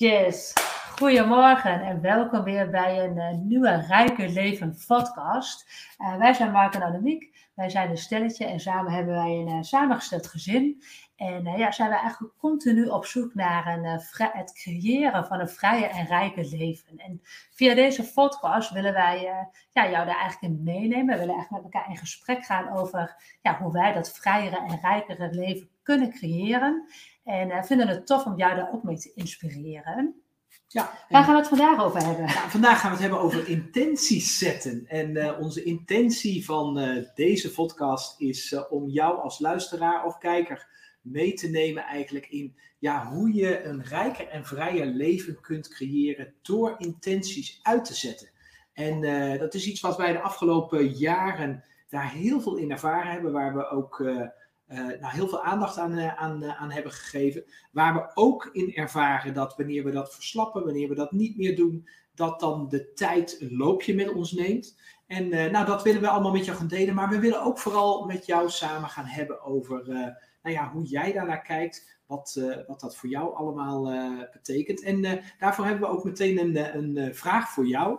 Yes, goedemorgen en welkom weer bij een uh, nieuwe Rijke Leven podcast. Uh, wij zijn Mark en Annemiek, wij zijn een stelletje en samen hebben wij een uh, samengesteld gezin. En ja, zijn we eigenlijk continu op zoek naar een, het creëren van een vrije en rijke leven. En via deze podcast willen wij ja, jou daar eigenlijk in meenemen. We willen eigenlijk met elkaar in gesprek gaan over ja, hoe wij dat vrijere en rijkere leven kunnen creëren. En uh, vinden het tof om jou daar ook mee te inspireren. Ja, Waar gaan we het vandaag over hebben? Nou, vandaag gaan we het hebben over intenties zetten. En uh, onze intentie van uh, deze podcast is uh, om jou als luisteraar of kijker mee te nemen eigenlijk in ja, hoe je een rijker en vrijer leven kunt creëren door intenties uit te zetten. En dat is iets wat wij de afgelopen jaren daar heel veel in ervaren hebben, waar we ook nou, heel veel aandacht aan, aan, uh, aan hebben gegeven. Waar we ook in ervaren dat wanneer we dat verslappen, wanneer we dat niet meer doen, dat dan de tijd een loopje met ons neemt. En nou, dat willen we allemaal met jou gaan delen. Maar we willen ook vooral met jou samen gaan hebben over nou ja, hoe jij daarnaar kijkt. Wat, wat dat voor jou allemaal betekent. En daarvoor hebben we ook meteen een, een vraag voor jou.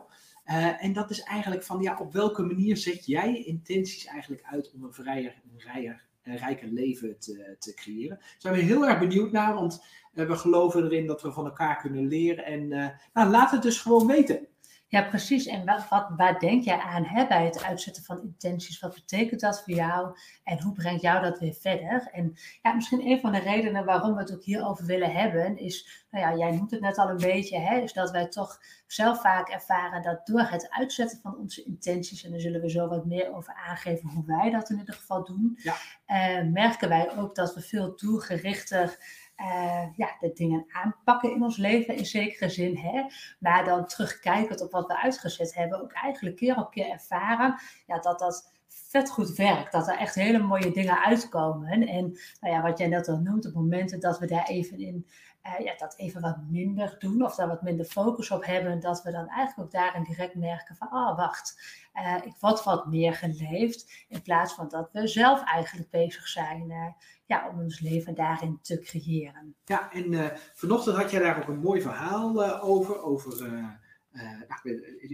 en dat is eigenlijk van ja, op welke manier zet jij intenties eigenlijk uit om een vrijer en vrijer een rijker leven te, te creëren. Daar zijn we heel erg benieuwd naar, want we geloven erin dat we van elkaar kunnen leren. En uh, nou, laat het dus gewoon weten. Ja, precies. En wat, wat, waar denk jij aan hè, bij het uitzetten van intenties? Wat betekent dat voor jou? En hoe brengt jou dat weer verder? En ja, misschien een van de redenen waarom we het ook hierover willen hebben, is, nou ja, jij noemt het net al een beetje, hè, is dat wij toch zelf vaak ervaren dat door het uitzetten van onze intenties, en daar zullen we zo wat meer over aangeven hoe wij dat in ieder geval doen, ja. uh, merken wij ook dat we veel doelgerichter uh, ja, de dingen aanpakken in ons leven in zekere zin. Hè? Maar dan terugkijkend op wat we uitgezet hebben, ook eigenlijk keer op keer ervaren ja, dat dat vet goed werkt. Dat er echt hele mooie dingen uitkomen. En nou ja, wat jij net al noemt, op momenten dat we daar even in uh, ja, dat even wat minder doen of daar wat minder focus op hebben, dat we dan eigenlijk ook daarin direct merken van, oh wacht, uh, ik word wat meer geleefd, in plaats van dat we zelf eigenlijk bezig zijn ja, om ons leven daarin te creëren. Ja, en vanochtend had jij daar ook een mooi verhaal over, over uh,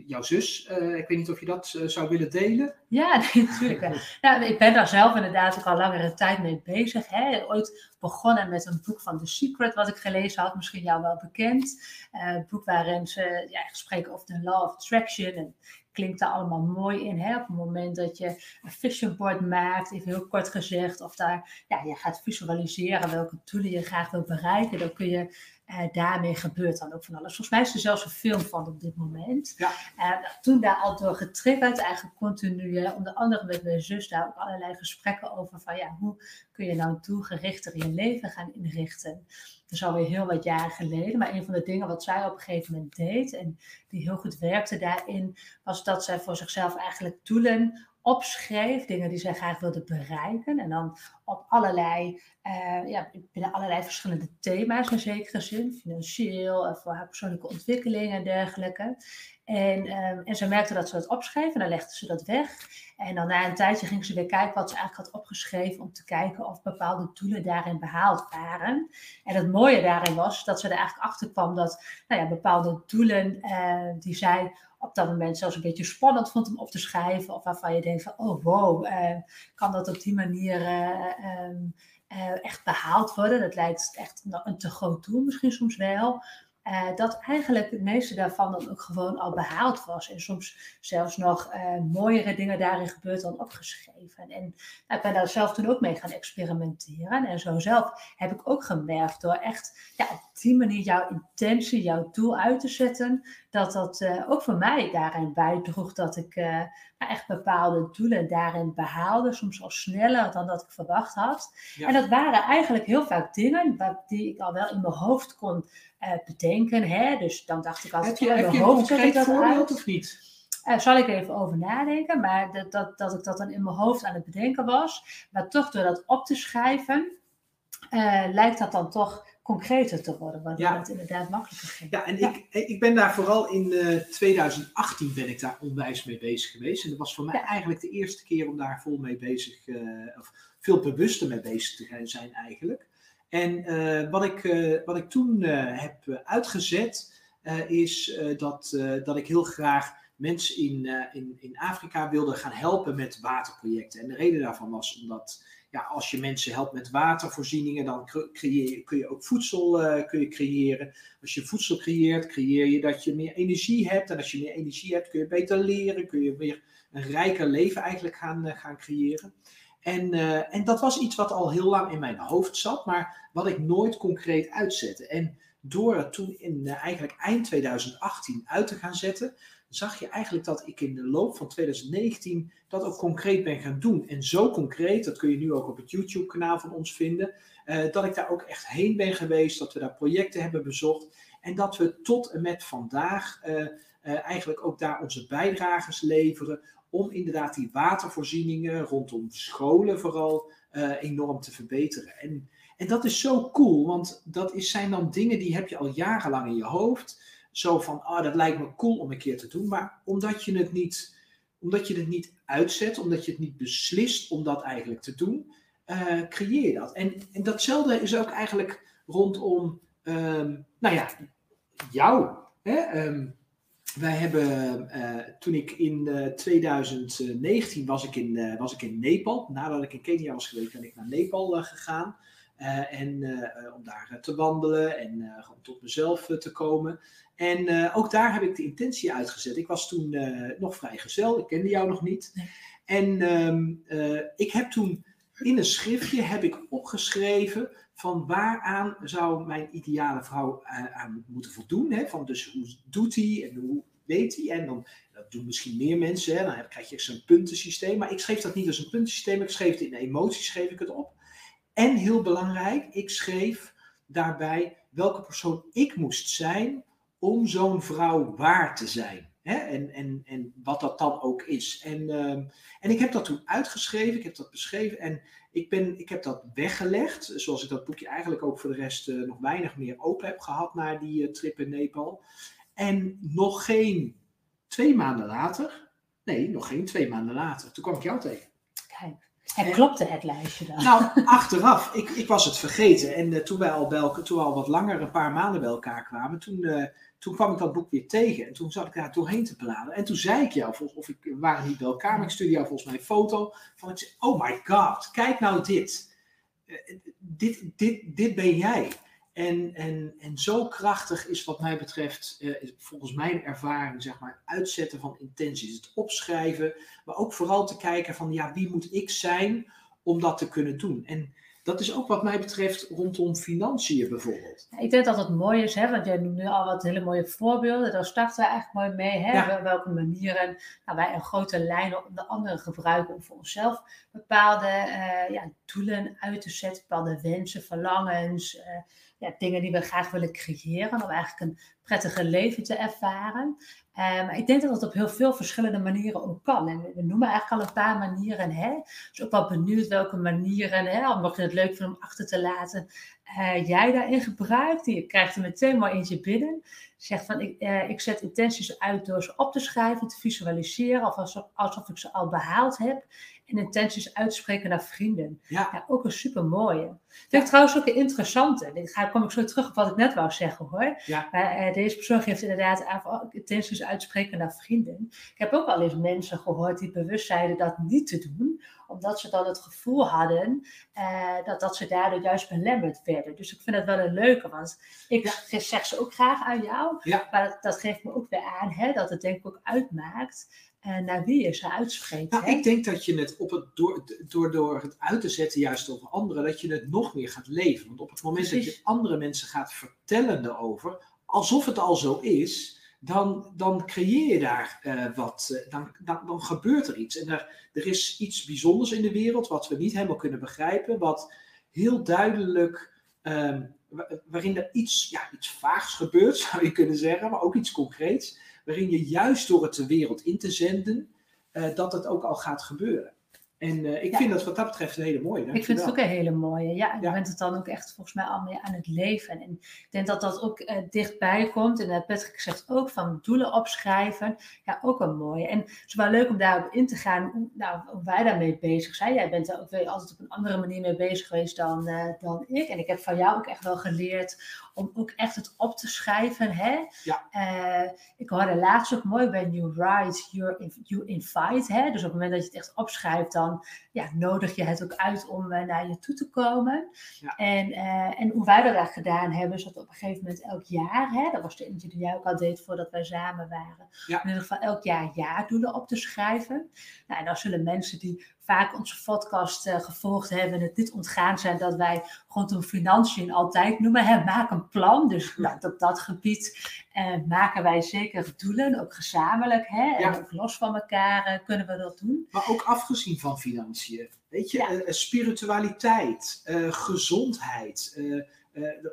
jouw zus, ik weet niet of je dat zou willen delen? Ja, nee, natuurlijk. nou, ik ben daar zelf inderdaad ook al langere tijd mee bezig. Hè. Ooit begonnen met een boek van The Secret, wat ik gelezen had, misschien jou wel bekend. een boek waarin ze ja, spreken over de Law of Attraction. En klinkt daar allemaal mooi in. Hè? Op het moment dat je een vision board maakt, even heel kort gezegd, of daar, ja, je gaat visualiseren welke doelen je graag wilt bereiken, dan kun je uh, daarmee gebeurt dan ook van alles. Volgens mij is er zelfs een film van op dit moment. Ja. Uh, toen daar al door getriggerd, eigenlijk continu, onder andere met mijn zus, daar ook allerlei gesprekken over van ja, hoe kun je nou doelgerichter je leven gaan inrichten. Dat is alweer heel wat jaren geleden, maar een van de dingen wat zij op een gegeven moment deed en die heel goed werkte daarin, was dat zij voor zichzelf eigenlijk doelen opschreef, dingen die zij graag wilde bereiken. En dan op allerlei, uh, ja, binnen allerlei verschillende thema's in zekere zin, financieel, uh, voor haar persoonlijke ontwikkeling en dergelijke. En, um, en ze merkte dat ze het opschreef en dan legde ze dat weg. En dan na een tijdje ging ze weer kijken wat ze eigenlijk had opgeschreven om te kijken of bepaalde doelen daarin behaald waren. En het mooie daarin was dat ze er eigenlijk achter kwam dat nou ja, bepaalde doelen uh, die zij op dat moment zelfs een beetje spannend vond om op te schrijven. Of waarvan je denkt van, oh wow, uh, kan dat op die manier uh, um, uh, echt behaald worden? Dat lijkt echt een te groot doel misschien soms wel. Uh, dat eigenlijk het meeste daarvan dan ook gewoon al behaald was. En soms zelfs nog uh, mooiere dingen daarin gebeurd dan opgeschreven. En nou, ik ben daar zelf toen ook mee gaan experimenteren. En zo zelf heb ik ook gemerkt door echt ja, die manier jouw intentie, jouw doel uit te zetten. Dat dat uh, ook voor mij daarin bijdroeg dat ik nou, echt bepaalde doelen daarin behaalde. Soms al sneller dan dat ik verwacht had. Ja. En dat waren eigenlijk heel vaak dingen die ik al wel in mijn hoofd kon uh, bedenken. Hè? Dus dan dacht ik altijd, heb je, heb je een concreet voorbeeld of niet? Uh, zal ik even over nadenken, maar dat, dat, dat ik dat dan in mijn hoofd aan het bedenken was. Maar toch door dat op te schrijven, uh, lijkt dat dan toch concreter te worden, waardoor ja. het inderdaad makkelijker ging. Ja, en ja. Ik, ik ben daar vooral in uh, 2018 ben ik daar onwijs mee bezig geweest. En dat was voor mij ja. eigenlijk de eerste keer om daar vol mee bezig, of veel bewuster mee bezig te zijn eigenlijk. En wat, ik, wat ik toen heb uitgezet, is dat, dat ik heel graag mensen in, in, in Afrika wilde gaan helpen met waterprojecten. En de reden daarvan was omdat ja, als je mensen helpt met watervoorzieningen, dan creëer, kun je ook voedsel uh, kun je creëren. Als je voedsel creëert, creëer je dat je meer energie hebt. En als je meer energie hebt, kun je beter leren. Kun je weer een rijker leven eigenlijk gaan, uh, gaan creëren. En, uh, en dat was iets wat al heel lang in mijn hoofd zat, maar wat ik nooit concreet uitzette. En door het toen in eigenlijk eind 2018 uit te gaan zetten, zag je eigenlijk dat ik in de loop van 2019 dat ook concreet ben gaan doen. En zo concreet, dat kun je nu ook op het YouTube-kanaal van ons vinden, uh, dat ik daar ook echt heen ben geweest, dat we daar projecten hebben bezocht en dat we tot en met vandaag uh, uh, eigenlijk ook daar onze bijdrages leveren om inderdaad die watervoorzieningen rondom scholen vooral enorm te verbeteren. En, en dat is zo cool, want dat is, zijn dan dingen die heb je al jarenlang in je hoofd zo van, ah, dat lijkt me cool om een keer te doen. Maar omdat je het niet, omdat je het niet uitzet, omdat je het niet beslist om dat eigenlijk te doen, uh, creëer je dat. En, en datzelfde is ook eigenlijk rondom, um, nou ja, jou. Hè? Um, wij hebben, uh, toen ik in uh, 2019 was ik in, was ik in Nepal. Nadat ik in Kenia was geweest, ben ik naar Nepal gegaan. En om daar te wandelen en om tot mezelf te komen. En ook daar heb ik de intentie uitgezet. Ik was toen nog vrijgezel, ik kende jou nog niet. En um, uh, ik heb toen in een schriftje heb ik opgeschreven van waaraan zou mijn ideale vrouw aan moeten voldoen. Hè? Van dus hoe doet hij en hoe weet hij? En dan, dat doen misschien meer mensen, hè? dan krijg je zo'n puntensysteem. Maar ik schreef dat niet als een puntensysteem, ik schreef het in emoties, schreef ik het op. En heel belangrijk, ik schreef daarbij welke persoon ik moest zijn om zo'n vrouw waar te zijn. Hè? En, en, en wat dat dan ook is. En, uh, en ik heb dat toen uitgeschreven, ik heb dat beschreven en ik, ben, ik heb dat weggelegd. Zoals ik dat boekje eigenlijk ook voor de rest uh, nog weinig meer open heb gehad naar die uh, trip in Nepal. En nog geen twee maanden later, nee, nog geen twee maanden later, toen kwam ik jou tegen. Kijk. En klopte het lijstje dan? Nou, achteraf. Ik, ik was het vergeten. En uh, toen wij al, bij elkaar, toen we al wat langer, een paar maanden bij elkaar kwamen, toen, uh, toen kwam ik dat boek weer tegen. En toen zat ik daar doorheen te bladeren. En toen zei ik jou, of ik we waren niet bij elkaar, maar ik stuurde jou volgens mij een foto. Van ik zei, oh my god, kijk nou dit. Uh, dit, dit, dit ben jij. En, en, en zo krachtig is wat mij betreft, uh, volgens mijn ervaring, zeg maar, het uitzetten van intenties. Het opschrijven, maar ook vooral te kijken van, ja, wie moet ik zijn om dat te kunnen doen? En dat is ook wat mij betreft rondom financiën bijvoorbeeld. ik denk dat het mooi is, hè, want jij noemt nu al wat hele mooie voorbeelden. Daar starten we eigenlijk mooi mee. Hè? Ja. Welke manieren nou, wij een grote lijnen onder andere gebruiken om voor onszelf bepaalde uh, ja, doelen uit te zetten, bepaalde wensen, verlangens. Uh, ja, dingen die we graag willen creëren. Om eigenlijk een prettiger leven te ervaren. Uh, maar ik denk dat het op heel veel verschillende manieren ook kan. En we noemen eigenlijk al een paar manieren. Hè? Dus ook wel benieuwd welke manieren, hè, mocht je het leuk vinden om achter te laten, uh, jij daarin gebruikt. Je krijgt er meteen maar eentje binnen. Zeg van, ik, uh, ik zet intenties uit door ze op te schrijven, te visualiseren, of alsof, alsof ik ze al behaald heb en intenties uitspreken naar vrienden. Ja. ja ook een super mooie. Vind ik trouwens ook een interessante. Ga, kom ik zo terug op wat ik net wou zeggen hoor. Ja. Maar, uh, deze persoon geeft inderdaad aan oh, intenties uitspreken naar vrienden. Ik heb ook al eens mensen gehoord die bewust zeiden dat niet te doen, omdat ze dan het gevoel hadden uh, dat, dat ze daardoor juist belemmerd werden. Dus ik vind het wel een leuke, want ik zeg ze ook graag aan jou. Ja. Maar dat, dat, geeft me ook weer aan hè, dat het denk ik ook uitmaakt uh, naar wie je ze uitspreekt. Nou, ik denk dat je het, op het door, door, door het uit te zetten juist over anderen, dat je het nog meer gaat leven. Want op het moment Precies. dat je andere mensen gaat vertellen erover, alsof het al zo is, dan, dan creëer je daar uh, wat, uh, dan, dan, dan, gebeurt er iets. En er, er is iets bijzonders in de wereld wat we niet helemaal kunnen begrijpen, wat heel duidelijk, um, waarin er iets, ja, iets vaags gebeurt, zou je kunnen zeggen, maar ook iets concreets waarin je juist door het de wereld in te zenden, uh, dat het ook al gaat gebeuren. En uh, ik vind dat wat dat betreft een hele mooie. Ik vind het ook een hele mooie. Ja, je bent het dan ook echt volgens mij al meer aan het leven. En ik denk dat dat ook uh, dichtbij komt. En Patrick zegt ook van doelen opschrijven. Ja, ook een mooie. En het is wel leuk om daarop in te gaan. Hoe, nou, hoe wij daarmee bezig zijn. Jij bent er ook weer altijd op een andere manier mee bezig geweest dan, dan ik. En ik heb van jou ook echt wel geleerd om ook echt het op te schrijven. Hè? Ja. ik hoorde laatst ook mooi bij New Write, you, you invite. Hè? Dus op het moment dat je het echt opschrijft, dan ja, nodig je het ook uit om uh, naar je toe te komen. Ja. En, uh, en hoe wij dat eigenlijk gedaan hebben, is dat op een gegeven moment elk jaar, hè, dat was de eentje die jij ook al deed voordat wij samen waren, ja. in ieder geval elk jaar jaardoelen op te schrijven. Nou, en dan zullen mensen die vaak onze podcast uh, gevolgd hebben, het niet ontgaan zijn dat wij rondom financiën altijd noemen. Hè, maak een plan. Dus nou, op dat gebied uh, maken wij zeker doelen, ook gezamenlijk. Hè, en ook los van elkaar uh, kunnen we dat doen. Maar ook afgezien van financiën. Weet je, spiritualiteit, gezondheid,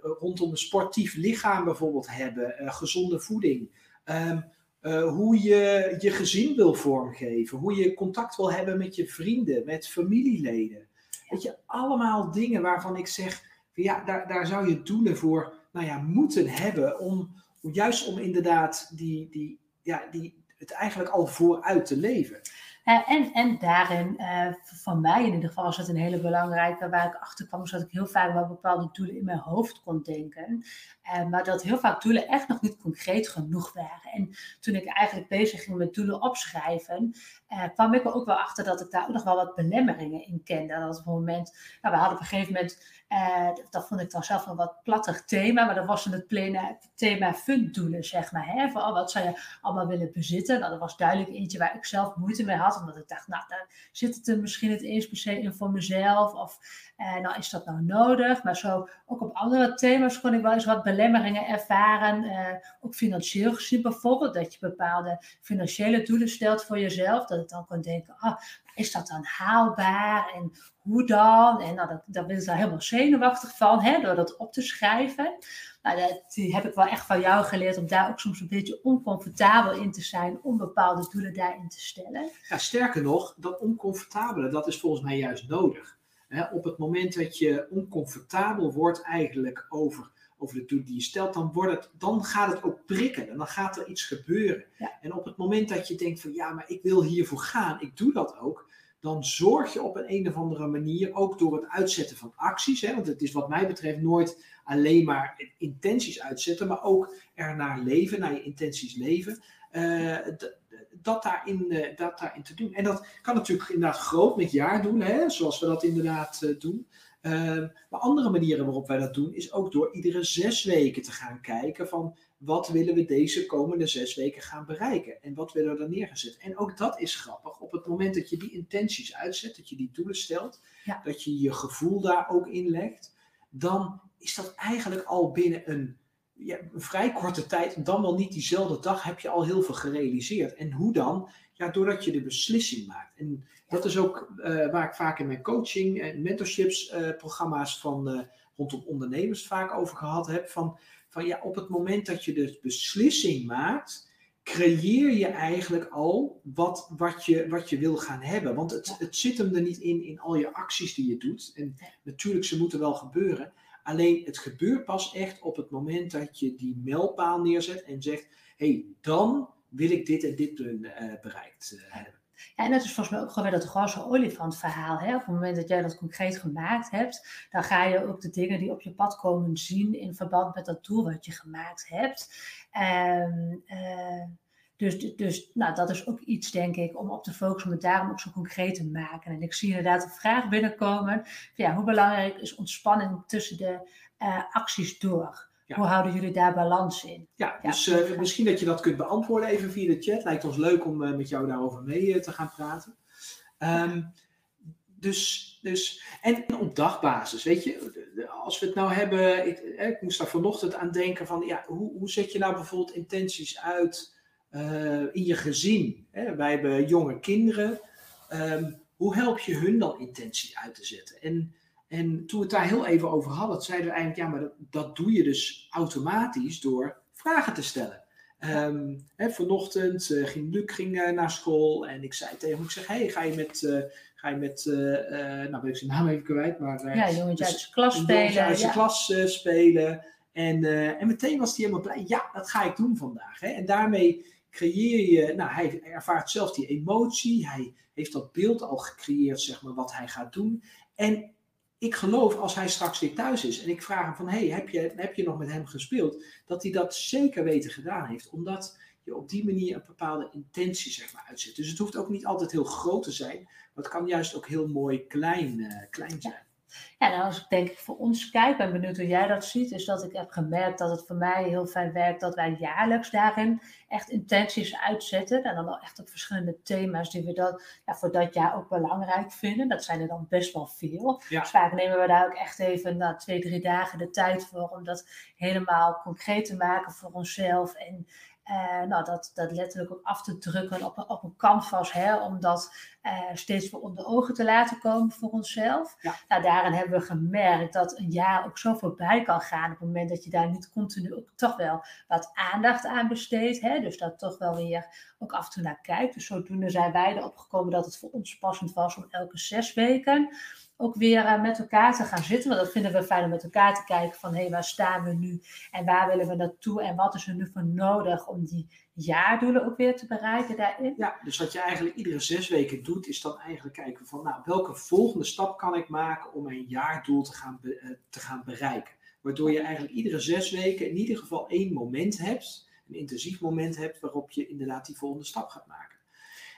rondom een sportief lichaam bijvoorbeeld hebben, gezonde voeding. Um, uh, hoe je je gezin wil vormgeven, hoe je contact wil hebben met je vrienden, met familieleden. Weet je, allemaal dingen waarvan ik zeg, ja, daar, daar zou je doelen voor nou ja, moeten hebben, om, juist om inderdaad die, die, ja, die, het eigenlijk al vooruit te leven. Uh, en, en daarin, uh, van mij in ieder geval, was het een hele belangrijke. Waar ik achter kwam, is dat ik heel vaak wel bepaalde doelen in mijn hoofd kon denken. Uh, maar dat heel vaak doelen echt nog niet concreet genoeg waren. En toen ik eigenlijk bezig ging met doelen opschrijven, kwam ik er ook wel achter dat ik daar ook nog wel wat belemmeringen in kende. Dat op een moment, nou, we hadden op een gegeven moment uh, dat vond ik dan zelf een wat plattig thema, maar dat was het plena, thema funddoelen, zeg maar. Hè? Oh, wat zou je allemaal willen bezitten? Nou, dat was duidelijk eentje waar ik zelf moeite mee had, omdat ik dacht, nou, daar zit het er misschien het eens per se in voor mezelf, of uh, nou, is dat nou nodig? Maar zo, ook op andere thema's kon ik wel eens wat belemmeringen ervaren, uh, ook financieel gezien bijvoorbeeld, dat je bepaalde financiële doelen stelt voor jezelf, dat ik dan kon denken, ah, is dat dan haalbaar en hoe dan? En nou, dat, daar ben ik dan helemaal zenuwachtig van, hè, door dat op te schrijven. Nou, dat, die heb ik wel echt van jou geleerd om daar ook soms een beetje oncomfortabel in te zijn om bepaalde doelen daarin te stellen. Ja, sterker nog, dat oncomfortabele, dat is volgens mij juist nodig. Op het moment dat je oncomfortabel wordt eigenlijk over, over de doelen die je stelt, dan, wordt het, dan gaat het ook prikkelen. Dan gaat er iets gebeuren. En op het moment dat je denkt van ja, maar ik wil hiervoor gaan, ik doe dat ook dan zorg je op een, een of andere manier, ook door het uitzetten van acties, hè, want het is wat mij betreft nooit alleen maar intenties uitzetten, maar ook ernaar leven, naar je intenties leven, uh, dat, daarin, uh, dat daarin te doen. En dat kan natuurlijk inderdaad groot met jaar doen, hè, zoals we dat inderdaad uh, doen. maar andere manieren waarop wij dat doen, is ook door iedere zes weken te gaan kijken van wat willen we deze komende zes weken gaan bereiken? En wat willen we er neergezet? En ook dat is grappig. Op het moment dat je die intenties uitzet, dat je die doelen stelt, dat je je gevoel daar ook in legt, dan is dat eigenlijk al binnen een, ja, een vrij korte tijd, dan wel niet diezelfde dag, heb je al heel veel gerealiseerd. En hoe dan? Ja, doordat je de beslissing maakt. En dat is ook uh, waar ik vaak in mijn coaching en mentorships uh, programma's van uh, rondom ondernemers vaak over gehad heb. Van van ja, op het moment dat je de beslissing maakt, creëer je eigenlijk al wat, wat, je, wat je wil gaan hebben. Want het, het zit hem er niet in, in al je acties die je doet. En natuurlijk, ze moeten wel gebeuren. Alleen het gebeurt pas echt op het moment dat je die mijlpaal neerzet en zegt: hé, hey, dan wil ik dit en dit uh, bereikt uh, hebben. Ja, en dat is volgens mij ook gewoon weer dat roze olifant verhaal. Hè? Op het moment dat jij dat concreet gemaakt hebt, dan ga je ook de dingen die op je pad komen zien in verband met dat doel wat je gemaakt hebt. Um, uh, dus, dus nou, dat is ook iets, denk ik, om op te focussen, om het daarom ook zo concreet te maken. En ik zie inderdaad een vraag binnenkomen. Ja, hoe belangrijk is ontspanning tussen de uh, acties door? Hoe houden jullie daar balans in? Ja, dus uh, misschien dat je dat kunt beantwoorden even via de chat. Lijkt ons leuk om uh, met jou daarover mee te gaan praten. Um, dus, dus, en op dagbasis, weet je, als we het nou hebben, ik, ik moest daar vanochtend aan denken van, ja, hoe, hoe zet je nou bijvoorbeeld intenties uit in je gezin? Hè? Wij hebben jonge kinderen, um, hoe help je hun dan intenties uit te zetten? En en toen we het daar heel even over hadden, zeiden we eigenlijk, ja, maar dat, dat doe je dus automatisch door vragen te stellen. Um, hè, vanochtend uh, ging Luc ging, uh, naar school en ik zei tegen hem, ik zeg, hey, ga je met, uh, ga je met nou ben ik zijn naam even kwijt, maar... ja, jongetje uit zijn klas spelen. uit zijn ja. klas spelen. En, en meteen was hij helemaal blij, ja, dat ga ik doen vandaag. Hè? En daarmee creëer je, nou, hij ervaart zelf die emotie, hij heeft dat beeld al gecreëerd, zeg maar, wat hij gaat doen. En ik geloof als hij straks weer thuis is en ik vraag hem van, hey, heb je, heb je nog met hem gespeeld? Dat hij dat zeker weten gedaan heeft, omdat je op die manier een bepaalde intentie zeg maar, uitzet. Dus het hoeft ook niet altijd heel groot te zijn, maar het kan juist ook heel mooi klein, uh, klein zijn. Ja, nou, als ik denk voor ons kijk, ben benieuwd hoe jij dat ziet, is dat ik heb gemerkt dat het voor mij heel fijn werkt dat wij jaarlijks daarin echt intenties uitzetten. En dan wel echt op verschillende thema's die we dat, ja, voor dat jaar ook belangrijk vinden. Dat zijn er dan best wel veel. Ja. Dus vaak nemen we daar ook echt even na twee, drie dagen de tijd voor om dat helemaal concreet te maken voor onszelf. En uh, nou, dat, dat letterlijk ook af te drukken op, op een canvas, hè, om dat uh, steeds voor onder ogen te laten komen voor onszelf. Ja. Nou, daarin hebben we gemerkt dat een jaar ook zo voorbij kan gaan op het moment dat je daar niet continu ook toch wel wat aandacht aan besteedt. Hè, dus dat toch wel weer ook af en toe naar kijkt. Dus zodoende zijn wij erop gekomen dat het voor ons passend was om elke zes weken ook weer uh, met elkaar te gaan zitten. Want dat vinden we fijn om met elkaar te kijken van hé, hey, waar staan we nu en waar willen we naartoe en wat is er nu voor nodig om die jaardoelen ook weer te bereiken daarin. Ja, dus wat je eigenlijk iedere zes weken doet, is dan eigenlijk kijken van nou, welke volgende stap kan ik maken om mijn jaardoel te gaan, uh, te gaan bereiken. Waardoor je eigenlijk iedere zes weken in ieder geval één moment hebt, een intensief moment hebt waarop je inderdaad die volgende stap gaat maken.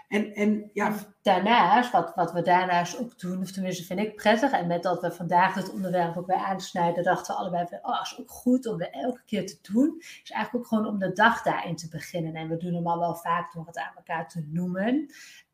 En, en ja. Daarnaast, wat, wat we daarnaast ook doen, of tenminste vind ik prettig, en met dat we vandaag het onderwerp ook weer aansnijden, dachten we allebei van, oh, is ook goed om we elke keer te doen. Is eigenlijk ook gewoon om de dag daarin te beginnen. En we doen hem al wel vaak door het aan elkaar te noemen.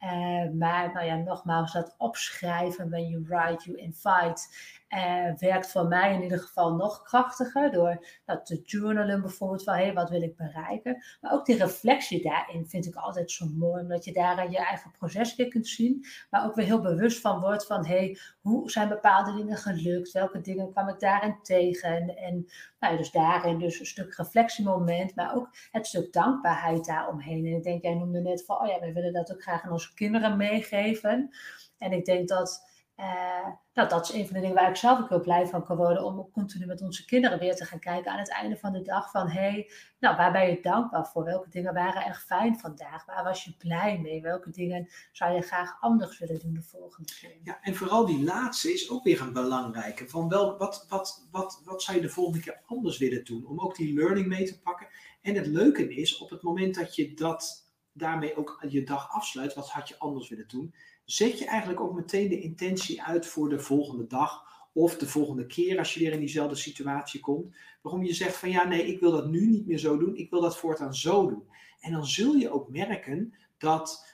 Uh, maar nou ja, nogmaals, dat opschrijven, when you write, you invite, uh, werkt voor mij in ieder geval nog krachtiger. Door dat te journalen bijvoorbeeld van, hé, hey, wat wil ik bereiken? Maar ook die reflectie daarin vind ik altijd zo mooi, omdat je daarin je eigen proces weer kunt zien. Maar ook weer heel bewust van wordt van, hé, hey, hoe zijn bepaalde dingen gelukt? Welke dingen kwam ik daarin tegen? En nou, dus daarin dus een stuk reflectiemoment, maar ook het stuk dankbaarheid daaromheen. En ik denk, jij noemde net van, oh ja, we willen dat ook graag aan onze kinderen meegeven. En ik denk dat uh, nou, dat is een van de dingen waar ik zelf ook heel blij van kan worden. Om ook continu met onze kinderen weer te gaan kijken aan het einde van de dag. Van hé, hey, nou waar ben je dankbaar voor? Welke dingen waren echt fijn vandaag? Waar was je blij mee? Welke dingen zou je graag anders willen doen de volgende keer? Ja, en vooral die laatste is ook weer een belangrijke. Van wel, wat, wat, wat, wat zou je de volgende keer anders willen doen? Om ook die learning mee te pakken. En het leuke is, op het moment dat je dat daarmee ook je dag afsluit, wat had je anders willen doen? zet je eigenlijk ook meteen de intentie uit voor de volgende dag of de volgende keer als je weer in diezelfde situatie komt. Waarom je zegt van ja, nee, ik wil dat nu niet meer zo doen, ik wil dat voortaan zo doen. En dan zul je ook merken dat,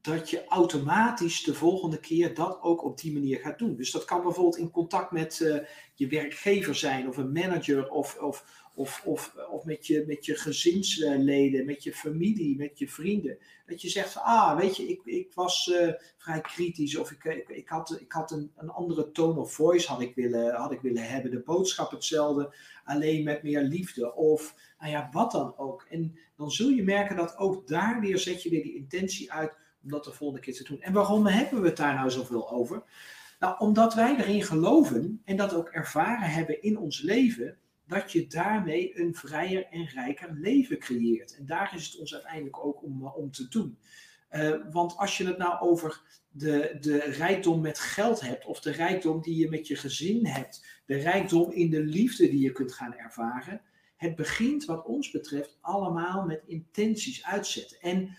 dat je automatisch de volgende keer dat ook op die manier gaat doen. Dus dat kan bijvoorbeeld in contact met uh, je werkgever zijn of een manager of, of, of, of, of met, je, met je gezinsleden, met je familie, met je vrienden. Dat je zegt ah, weet je, ik, ik was uh, vrij kritisch of ik, ik, ik had, ik had een, een andere tone of voice had ik, willen, had ik willen hebben. De boodschap hetzelfde, alleen met meer liefde. Of, nou ja, wat dan ook. En dan zul je merken dat ook daar weer zet je weer die intentie uit om dat de volgende keer te doen. En waarom hebben we het daar nou zoveel over? Nou, omdat wij erin geloven en dat ook ervaren hebben in ons leven dat je daarmee een vrijer en rijker leven creëert. En daar is het ons uiteindelijk ook om, om te doen. Uh, want als je het nou over de, de rijkdom met geld hebt, of de rijkdom die je met je gezin hebt, de rijkdom in de liefde die je kunt gaan ervaren, het begint wat ons betreft allemaal met intenties uitzetten. En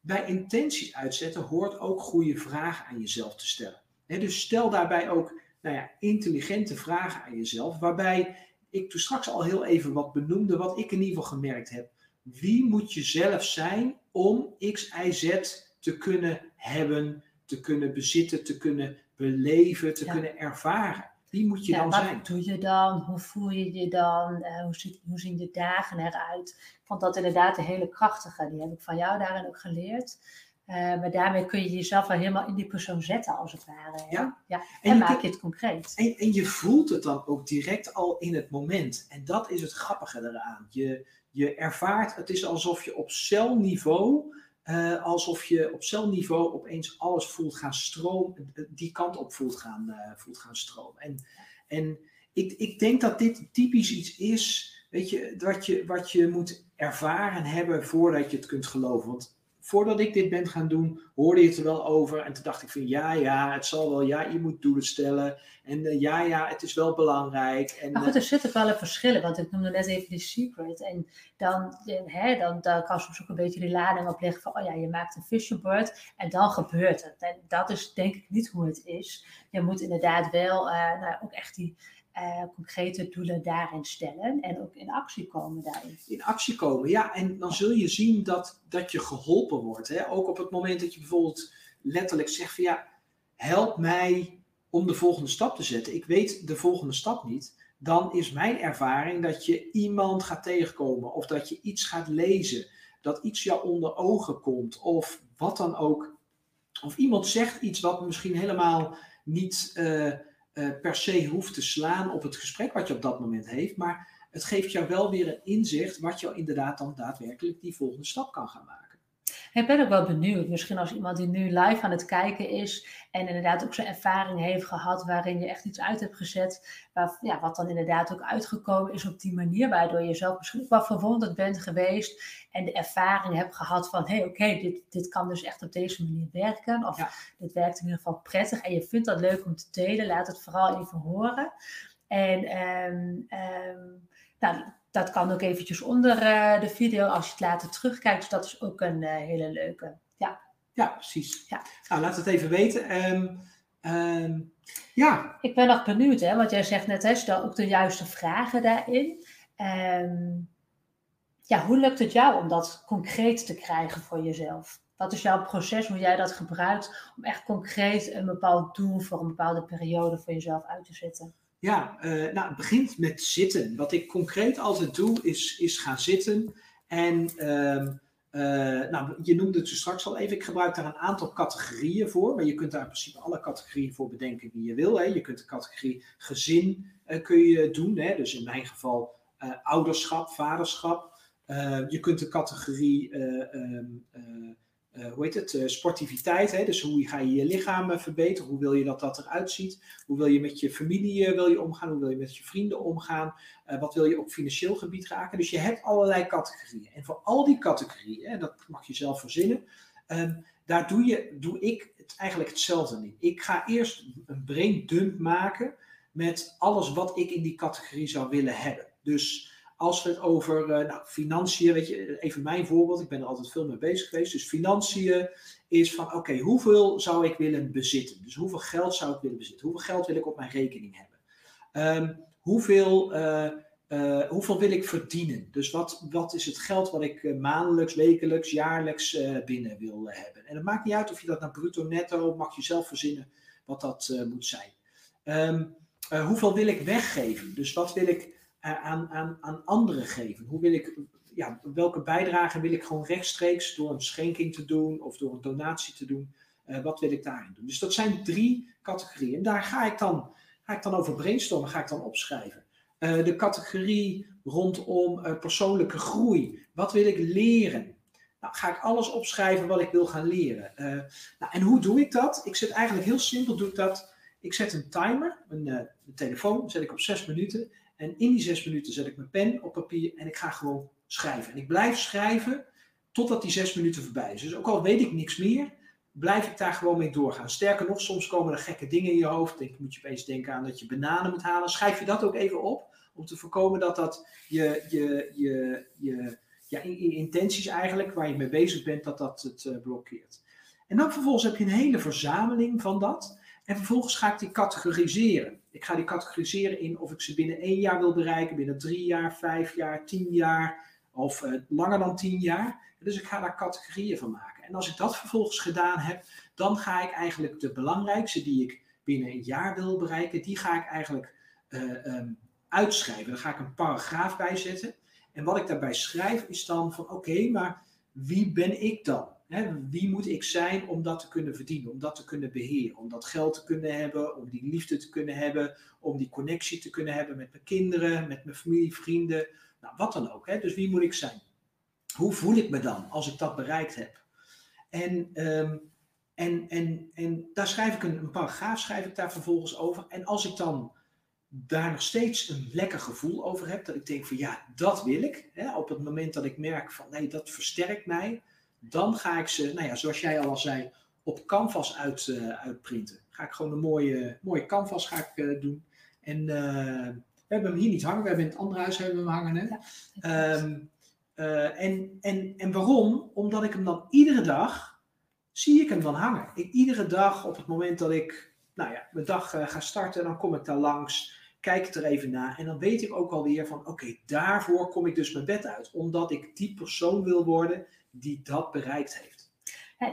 bij intenties uitzetten hoort ook goede vragen aan jezelf te stellen. dus stel daarbij ook nou ja, intelligente vragen aan jezelf, waarbij ik toen straks al heel even wat benoemde, wat ik in ieder geval gemerkt heb. Wie moet je zelf zijn om X, Y, Z te kunnen hebben, te kunnen bezitten, te kunnen beleven, te kunnen ervaren? Wie moet je dan wat zijn? Wat doe je dan? Hoe voel je je dan? Uh, hoe, ziet, hoe zien je dagen eruit? Ik vond dat inderdaad een hele krachtige. Die heb ik van jou daarin ook geleerd. Maar daarmee kun je jezelf wel helemaal in die persoon zetten, als het ware. Ja. ja. En, maak je het concreet. En, en je voelt het dan ook direct al in het moment. En dat is het grappige eraan. Je, je ervaart, het is alsof je op celniveau uh, alsof je op celniveau opeens alles voelt gaan stromen, die kant op voelt gaan, uh, voelt gaan stromen. En, en ik, ik denk dat dit typisch iets is, weet je, wat je, wat je moet ervaren hebben voordat je het kunt geloven. Want voordat ik dit ben gaan doen, hoorde je het er wel over. En toen dacht ik van ja, ja, het zal wel. Ja, je moet doelen stellen. En uh, ja, ja, het is wel belangrijk. En, maar goed, er zitten wel een verschillen. Want ik noemde net even die secret. En dan, hè, dan, dan kan soms ook een beetje die lading opleggen van... oh ja, je maakt een vision board en dan gebeurt het. En dat is denk ik niet hoe het is. Je moet inderdaad wel uh, nou, ook echt die uh, concrete doelen daarin stellen en ook in actie komen daarin. In actie komen, ja. En dan zul je zien dat, dat je geholpen wordt. Hè? Ook op het moment dat je bijvoorbeeld letterlijk zegt van ja, help mij om de volgende stap te zetten. Ik weet de volgende stap niet. Dan is mijn ervaring dat je iemand gaat tegenkomen of dat je iets gaat lezen. Dat iets jou onder ogen komt of wat dan ook. Of iemand zegt iets wat misschien helemaal niet... Uh, uh, per se hoeft te slaan op het gesprek wat je op dat moment heeft. Maar het geeft jou wel weer een inzicht wat jou inderdaad dan daadwerkelijk die volgende stap kan gaan maken. Ik ben ook wel benieuwd, misschien als iemand die nu live aan het kijken is en inderdaad ook zijn ervaring heeft gehad waarin je echt iets uit hebt gezet, waar, ja, wat dan inderdaad ook uitgekomen is op die manier, waardoor je zelf misschien ook wel verwonderd bent geweest en de ervaring hebt gehad van, hé hey, oké, dit, dit kan dus echt op deze manier werken, of dit werkt in ieder geval prettig en je vindt dat leuk om te delen, laat het vooral even horen. En um, um, nou, dat kan ook eventjes onder uh, de video als je het later terugkijkt. Dus dat is ook een uh, hele leuke. Ja, ja precies. Ja. Nou, laat het even weten. Um, um, ja. Ik ben nog benieuwd, hè, want jij zegt net, hè, stel ook de juiste vragen daarin. Um, ja, hoe lukt het jou om dat concreet te krijgen voor jezelf? Wat is jouw proces, hoe jij dat gebruikt om echt concreet een bepaald doel voor een bepaalde periode voor jezelf uit te zetten? Ja, uh, nou, het begint met zitten. Wat ik concreet altijd doe, is, is gaan zitten. En uh, uh, nou, je noemde het zo straks al even. Ik gebruik daar een aantal categorieën voor. Maar je kunt daar in principe alle categorieën voor bedenken die je wil. Hè. Je kunt de categorie gezin uh, kun je doen. Hè. Dus in mijn geval ouderschap, vaderschap. je kunt de categorie ehm, hoe heet het, uh, sportiviteit. Hè? Dus hoe ga je je lichaam uh, verbeteren? Hoe wil je dat dat eruit ziet? Hoe wil je met je familie wil je omgaan? Hoe wil je met je vrienden omgaan? wat wil je op financieel gebied raken? Dus je hebt allerlei categorieën. En voor al die categorieën, dat mag je zelf verzinnen, ehm, daar doe, je, doe ik het eigenlijk hetzelfde in. Ik ga eerst een brain dump maken met alles wat ik in die categorie zou willen hebben. Dus als we het over uh, nou, financiën, weet je, even mijn voorbeeld, ik ben er altijd veel mee bezig geweest. Dus financiën is van, oké, hoeveel zou ik willen bezitten? Dus hoeveel geld zou ik willen bezitten? Hoeveel geld wil ik op mijn rekening hebben? Um, hoeveel, uh, uh, hoeveel wil ik verdienen? Dus wat, wat is het geld wat ik maandelijks, wekelijks, jaarlijks binnen wil hebben? En het maakt niet uit of je dat naar bruto, netto, mag je zelf verzinnen wat dat moet zijn. Um, hoeveel wil ik weggeven? Dus wat wil ik aan, aan, aan anderen geven? Hoe wil ik, ja, welke bijdrage wil ik gewoon rechtstreeks door een schenking te doen of door een donatie te doen? Uh, wat wil ik daarin doen? Dus dat zijn drie categorieën. En daar ga ik dan, ga ik dan over brainstormen, ga ik dan opschrijven. Uh, de categorie rondom persoonlijke groei. Wat wil ik leren? Nou, ga ik alles opschrijven wat ik wil gaan leren. nou, en hoe doe ik dat? Ik zet eigenlijk heel simpel, doe ik dat. Ik zet een timer, een telefoon, zet ik op zes minuten. En in die zes minuten zet ik mijn pen op papier en ik ga gewoon schrijven. En ik blijf schrijven totdat die zes minuten voorbij is. Dus ook al weet ik niks meer, blijf ik daar gewoon mee doorgaan. Sterker nog, soms komen er gekke dingen in je hoofd. Denk, moet je opeens denken aan dat je bananen moet halen. Schrijf je dat ook even op, om te voorkomen dat dat je, je, je, je ja, intenties eigenlijk, waar je mee bezig bent, dat dat het uh, blokkeert. En dan vervolgens heb je een hele verzameling van dat. En vervolgens ga ik die categoriseren. Ik ga die categoriseren in of ik ze binnen één jaar wil bereiken, binnen drie jaar, vijf jaar, tien jaar of uh, langer dan tien jaar. Dus ik ga daar categorieën van maken. En als ik dat vervolgens gedaan heb, dan ga ik eigenlijk de belangrijkste die ik binnen een jaar wil bereiken, die ga ik eigenlijk uh, um, uitschrijven. Daar ga ik een paragraaf bij zetten. En wat ik daarbij schrijf is dan van oké, maar wie ben ik dan? Hè, wie moet ik zijn om dat te kunnen verdienen, om dat te kunnen beheren, om dat geld te kunnen hebben, om die liefde te kunnen hebben, om die connectie te kunnen hebben met mijn kinderen, met mijn familie, vrienden, nou, wat dan ook. Hè? Dus wie moet ik zijn? Hoe voel ik me dan als ik dat bereikt heb? En, ehm, en, en, en daar schrijf ik een, een paragraaf, schrijf ik daar vervolgens over. En als ik dan daar nog steeds een lekker gevoel over heb, dat ik denk van ja, dat wil ik. Hè? Op het moment dat ik merk van nee, dat versterkt mij, dan ga ik ze, nou ja, zoals jij al zei, op canvas uit, uh, uitprinten. Ga ik gewoon een mooie, mooie canvas ga ik, uh, doen. En uh, we hebben hem hier niet hangen, we hebben in het andere huis hebben we hem hangen. Hè? Um, en, en, en waarom? Omdat ik hem dan iedere dag, zie ik hem dan hangen. Ik, iedere dag op het moment dat ik nou ja, mijn dag ga starten, dan kom ik daar langs kijk het er even na. En dan weet ik ook alweer van, oké, daarvoor kom ik dus mijn bed uit. Omdat ik die persoon wil worden die dat bereikt heeft.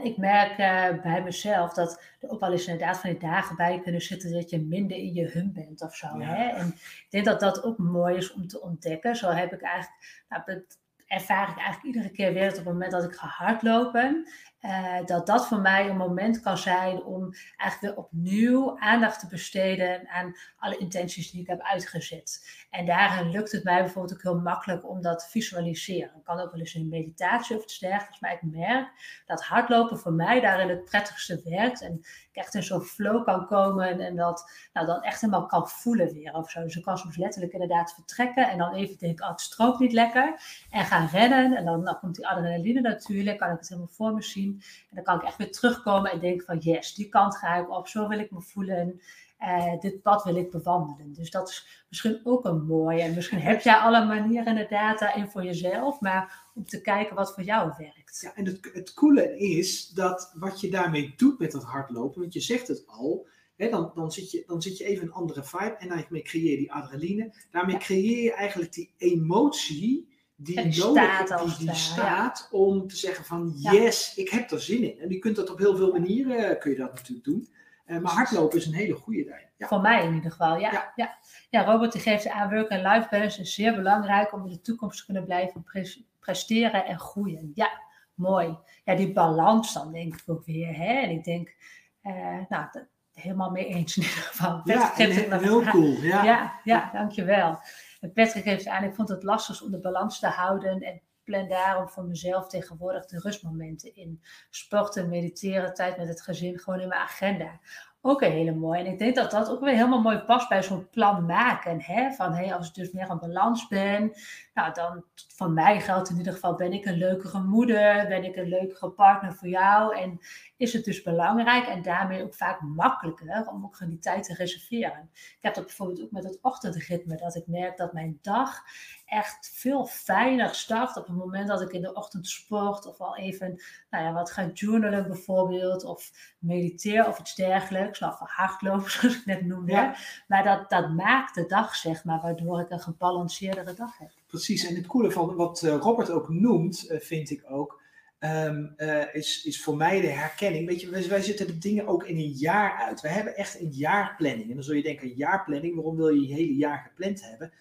Ik merk uh, bij mezelf dat er ook wel eens inderdaad van die dagen bij kunnen zitten dat je minder in je hum bent of zo. Ja. Hè? En ik denk dat dat ook mooi is om te ontdekken. Zo heb ik eigenlijk, nou, dat ervaar ik eigenlijk iedere keer weer op het moment dat ik ga hardlopen. Uh, dat dat voor mij een moment kan zijn om eigenlijk weer opnieuw aandacht te besteden aan alle intenties die ik heb uitgezet. En daarin lukt het mij bijvoorbeeld ook heel makkelijk om dat te visualiseren. Ik kan ook wel eens in meditatie of iets dergelijks, maar ik merk dat hardlopen voor mij daarin het prettigste werkt. En ik echt in zo'n flow kan komen en dat, nou, dat echt helemaal kan voelen weer of zo. Dus ik kan soms letterlijk inderdaad vertrekken en dan even denken, oh het strookt niet lekker. En gaan rennen en dan, dan komt die adrenaline natuurlijk, kan ik het helemaal voor me zien. En dan kan ik echt weer terugkomen en denken van yes, die kant ga ik op, zo wil ik me voelen. Uh, dit pad wil ik bewandelen. Dus dat is misschien ook een mooie. En misschien heb jij alle manieren inderdaad daarin voor jezelf, maar om te kijken wat voor jou werkt. Ja, en het, het coole is dat wat je daarmee doet met dat hardlopen, want je zegt het al, hè, dan, dan, zit je, dan zit je even een andere vibe en daarmee creëer je die adrenaline. Daarmee creëer je eigenlijk die emotie die En die nodig staat die, staat om te zeggen van Ja. yes, ik heb er zin in. En je kunt dat op heel veel manieren, kun je dat natuurlijk doen. Eh, maar hardlopen is een hele goede daarin. Ja. Voor mij in ieder geval, ja. Ja. Ja, ja. Robert die geeft aan work en life balance is zeer belangrijk om in de toekomst te kunnen blijven pres- presteren en groeien. Ja, mooi. Ja, die balans dan denk ik ook weer. Hè? En ik denk, eh, nou, helemaal mee eens in ieder geval. Ja, en, heel cool. Ja. Ja, ja, dankjewel. Patrick geeft aan, ik vond het lastig om de balans te houden en plan daarom voor mezelf tegenwoordig de rustmomenten in. Sporten, mediteren, tijd met het gezin, gewoon in mijn agenda. Ook een hele mooie. En ik denk dat dat ook weer helemaal mooi past bij zo'n plan maken. Hè? Van hey, als ik dus meer aan balans ben, nou dan voor mij geldt in ieder geval, ben ik een leukere moeder, ben ik een leukere partner voor jou. En is het dus belangrijk en daarmee ook vaak makkelijker om ook gewoon die tijd te reserveren. Ik heb dat bijvoorbeeld ook met het ochtendritme, dat ik merk dat mijn dag echt veel fijner start op het moment dat ik in de ochtend sport of al even nou ja, wat ga journalen bijvoorbeeld of mediteer of iets dergelijks, of hardlopen zoals ik net noemde. Ja. Maar dat, dat maakt de dag zeg maar, waardoor ik een gebalanceerdere dag heb. Precies, en het coole van wat eh, Robert ook noemt, eh, vind ik ook, ehm, eh, is, is voor mij de herkenning. Weet je, wij, zitten de dingen ook in een jaar uit. We hebben echt een jaarplanning. En dan zul je denken, een jaarplanning, waarom wil je je hele jaar gepland hebben?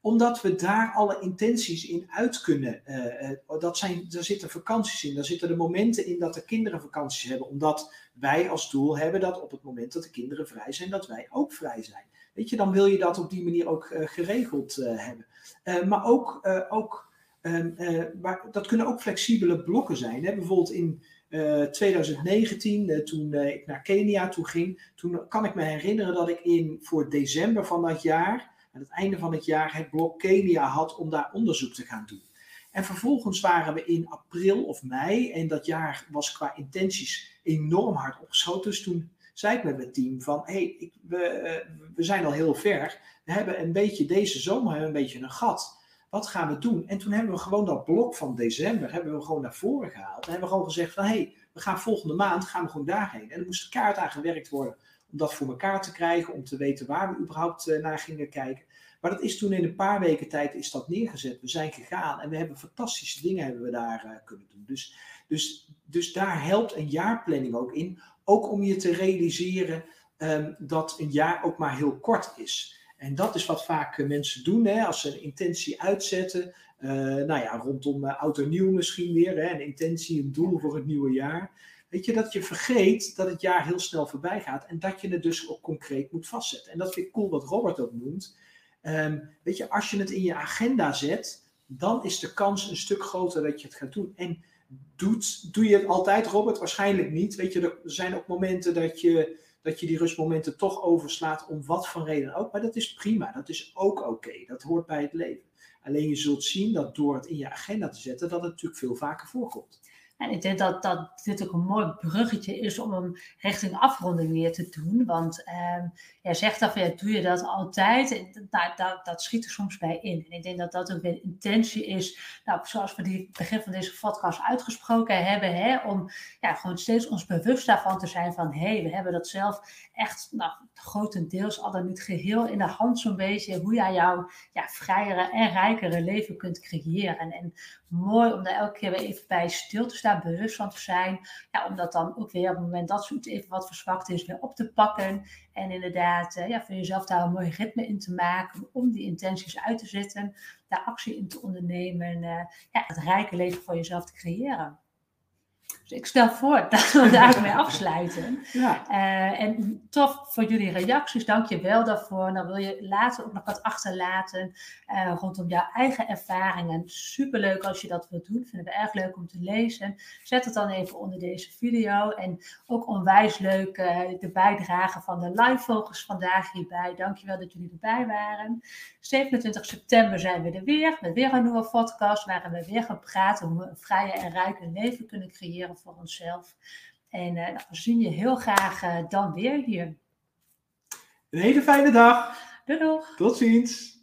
Omdat we daar alle intenties in uit kunnen. eh, dat zijn, daar zitten vakanties in, daar zitten de momenten in dat de kinderen vakanties hebben. Omdat wij als doel hebben dat op het moment dat de kinderen vrij zijn, dat wij ook vrij zijn. Weet je, dan wil je dat op die manier ook eh, geregeld eh, hebben. Eh, maar ook, ook ehm, eh, dat kunnen ook flexibele blokken zijn. Hè? Bijvoorbeeld in eh, 2019, eh, toen ik naar Kenia toe ging, toen kan ik me herinneren dat ik in, voor december van dat jaar, aan het einde van het jaar, het blok Kenia had om daar onderzoek te gaan doen. En vervolgens waren we in april of mei, en dat jaar was qua intenties enorm hard opgeschoten. Dus toen zei ik met mijn team van, hé, hey, we, eh, we zijn al heel ver. We hebben een beetje deze zomer hebben we een beetje een gat. Wat gaan we doen? En toen hebben we gewoon dat blok van december hebben we gewoon naar voren gehaald. En hebben we gewoon gezegd van, hé, hey, we gaan volgende maand gaan we gewoon daarheen. En er moest kaart aan gewerkt worden om dat voor elkaar te krijgen, om te weten waar we überhaupt eh, naar gingen kijken. Maar dat is toen in een paar weken tijd is dat neergezet. We zijn gegaan en we hebben fantastische dingen hebben we daar eh, kunnen doen. Dus, dus, dus daar helpt een jaarplanning ook in. Ook om je te realiseren ehm, dat een jaar ook maar heel kort is. En dat is wat vaak mensen doen hè, als ze een intentie uitzetten. nou ja, rondom oud en nieuw misschien weer. Hè, een intentie, een doel voor het nieuwe jaar. Weet je, dat je vergeet dat het jaar heel snel voorbij gaat en dat je het dus ook concreet moet vastzetten. En dat vind ik cool wat Robert ook noemt. Ehm, weet je, als je het in je agenda zet, dan is de kans een stuk groter dat je het gaat doen. En doet, doe je het altijd, Robert? Waarschijnlijk niet. Weet je, er zijn ook momenten dat je, dat je die rustmomenten toch overslaat, om wat voor reden ook. Maar dat is prima, dat is ook oké. Dat hoort bij het leven. Alleen je zult zien dat door het in je agenda te zetten, dat het natuurlijk veel vaker voorkomt. En ik denk dat, dat dit ook een mooi bruggetje is om hem richting afronding weer te doen. Want um, jij zegt dat, ja, doe je dat altijd? Nou, dat, dat schiet er soms bij in. En ik denk dat dat ook weer intentie is, nou, zoals we die begin van deze podcast uitgesproken hebben, hè, om ja, gewoon steeds ons bewust daarvan te zijn van, hé, hey, we hebben dat zelf echt nou, grotendeels, al dan niet geheel in de hand zo'n beetje, hoe jij jouw ja, vrijere en rijkere leven kunt creëren. En mooi om daar elke keer weer even bij stil te staan, bewust van te zijn. Ja, om dat dan ook weer op het moment dat zoiets even wat verzwakt is, weer op te pakken. En inderdaad, uh, ja, voor jezelf daar een mooi ritme in te maken, om die intenties uit te zetten, daar actie in te ondernemen, uh, ja, het rijke leven voor jezelf te creëren. Dus ik stel voor dat we daarmee afsluiten. Ja. Uh, en tof voor jullie reacties. Dank je wel daarvoor. Dan wil je later ook nog wat achterlaten uh, rondom jouw eigen ervaringen. Superleuk als je dat wilt doen. Vinden we erg leuk om te lezen. Zet het dan even onder deze video. En ook onwijs leuk uh, de bijdrage van de live vogels vandaag hierbij. Dank je wel dat jullie erbij waren. 27 september zijn we er weer. Met weer een nieuwe podcast. Waarin we weer gaan praten hoe we een vrije en rijke leven kunnen creëren voor onszelf. En uh, we zien je heel graag uh, dan weer hier. Een hele fijne dag. Doei doei. Tot ziens.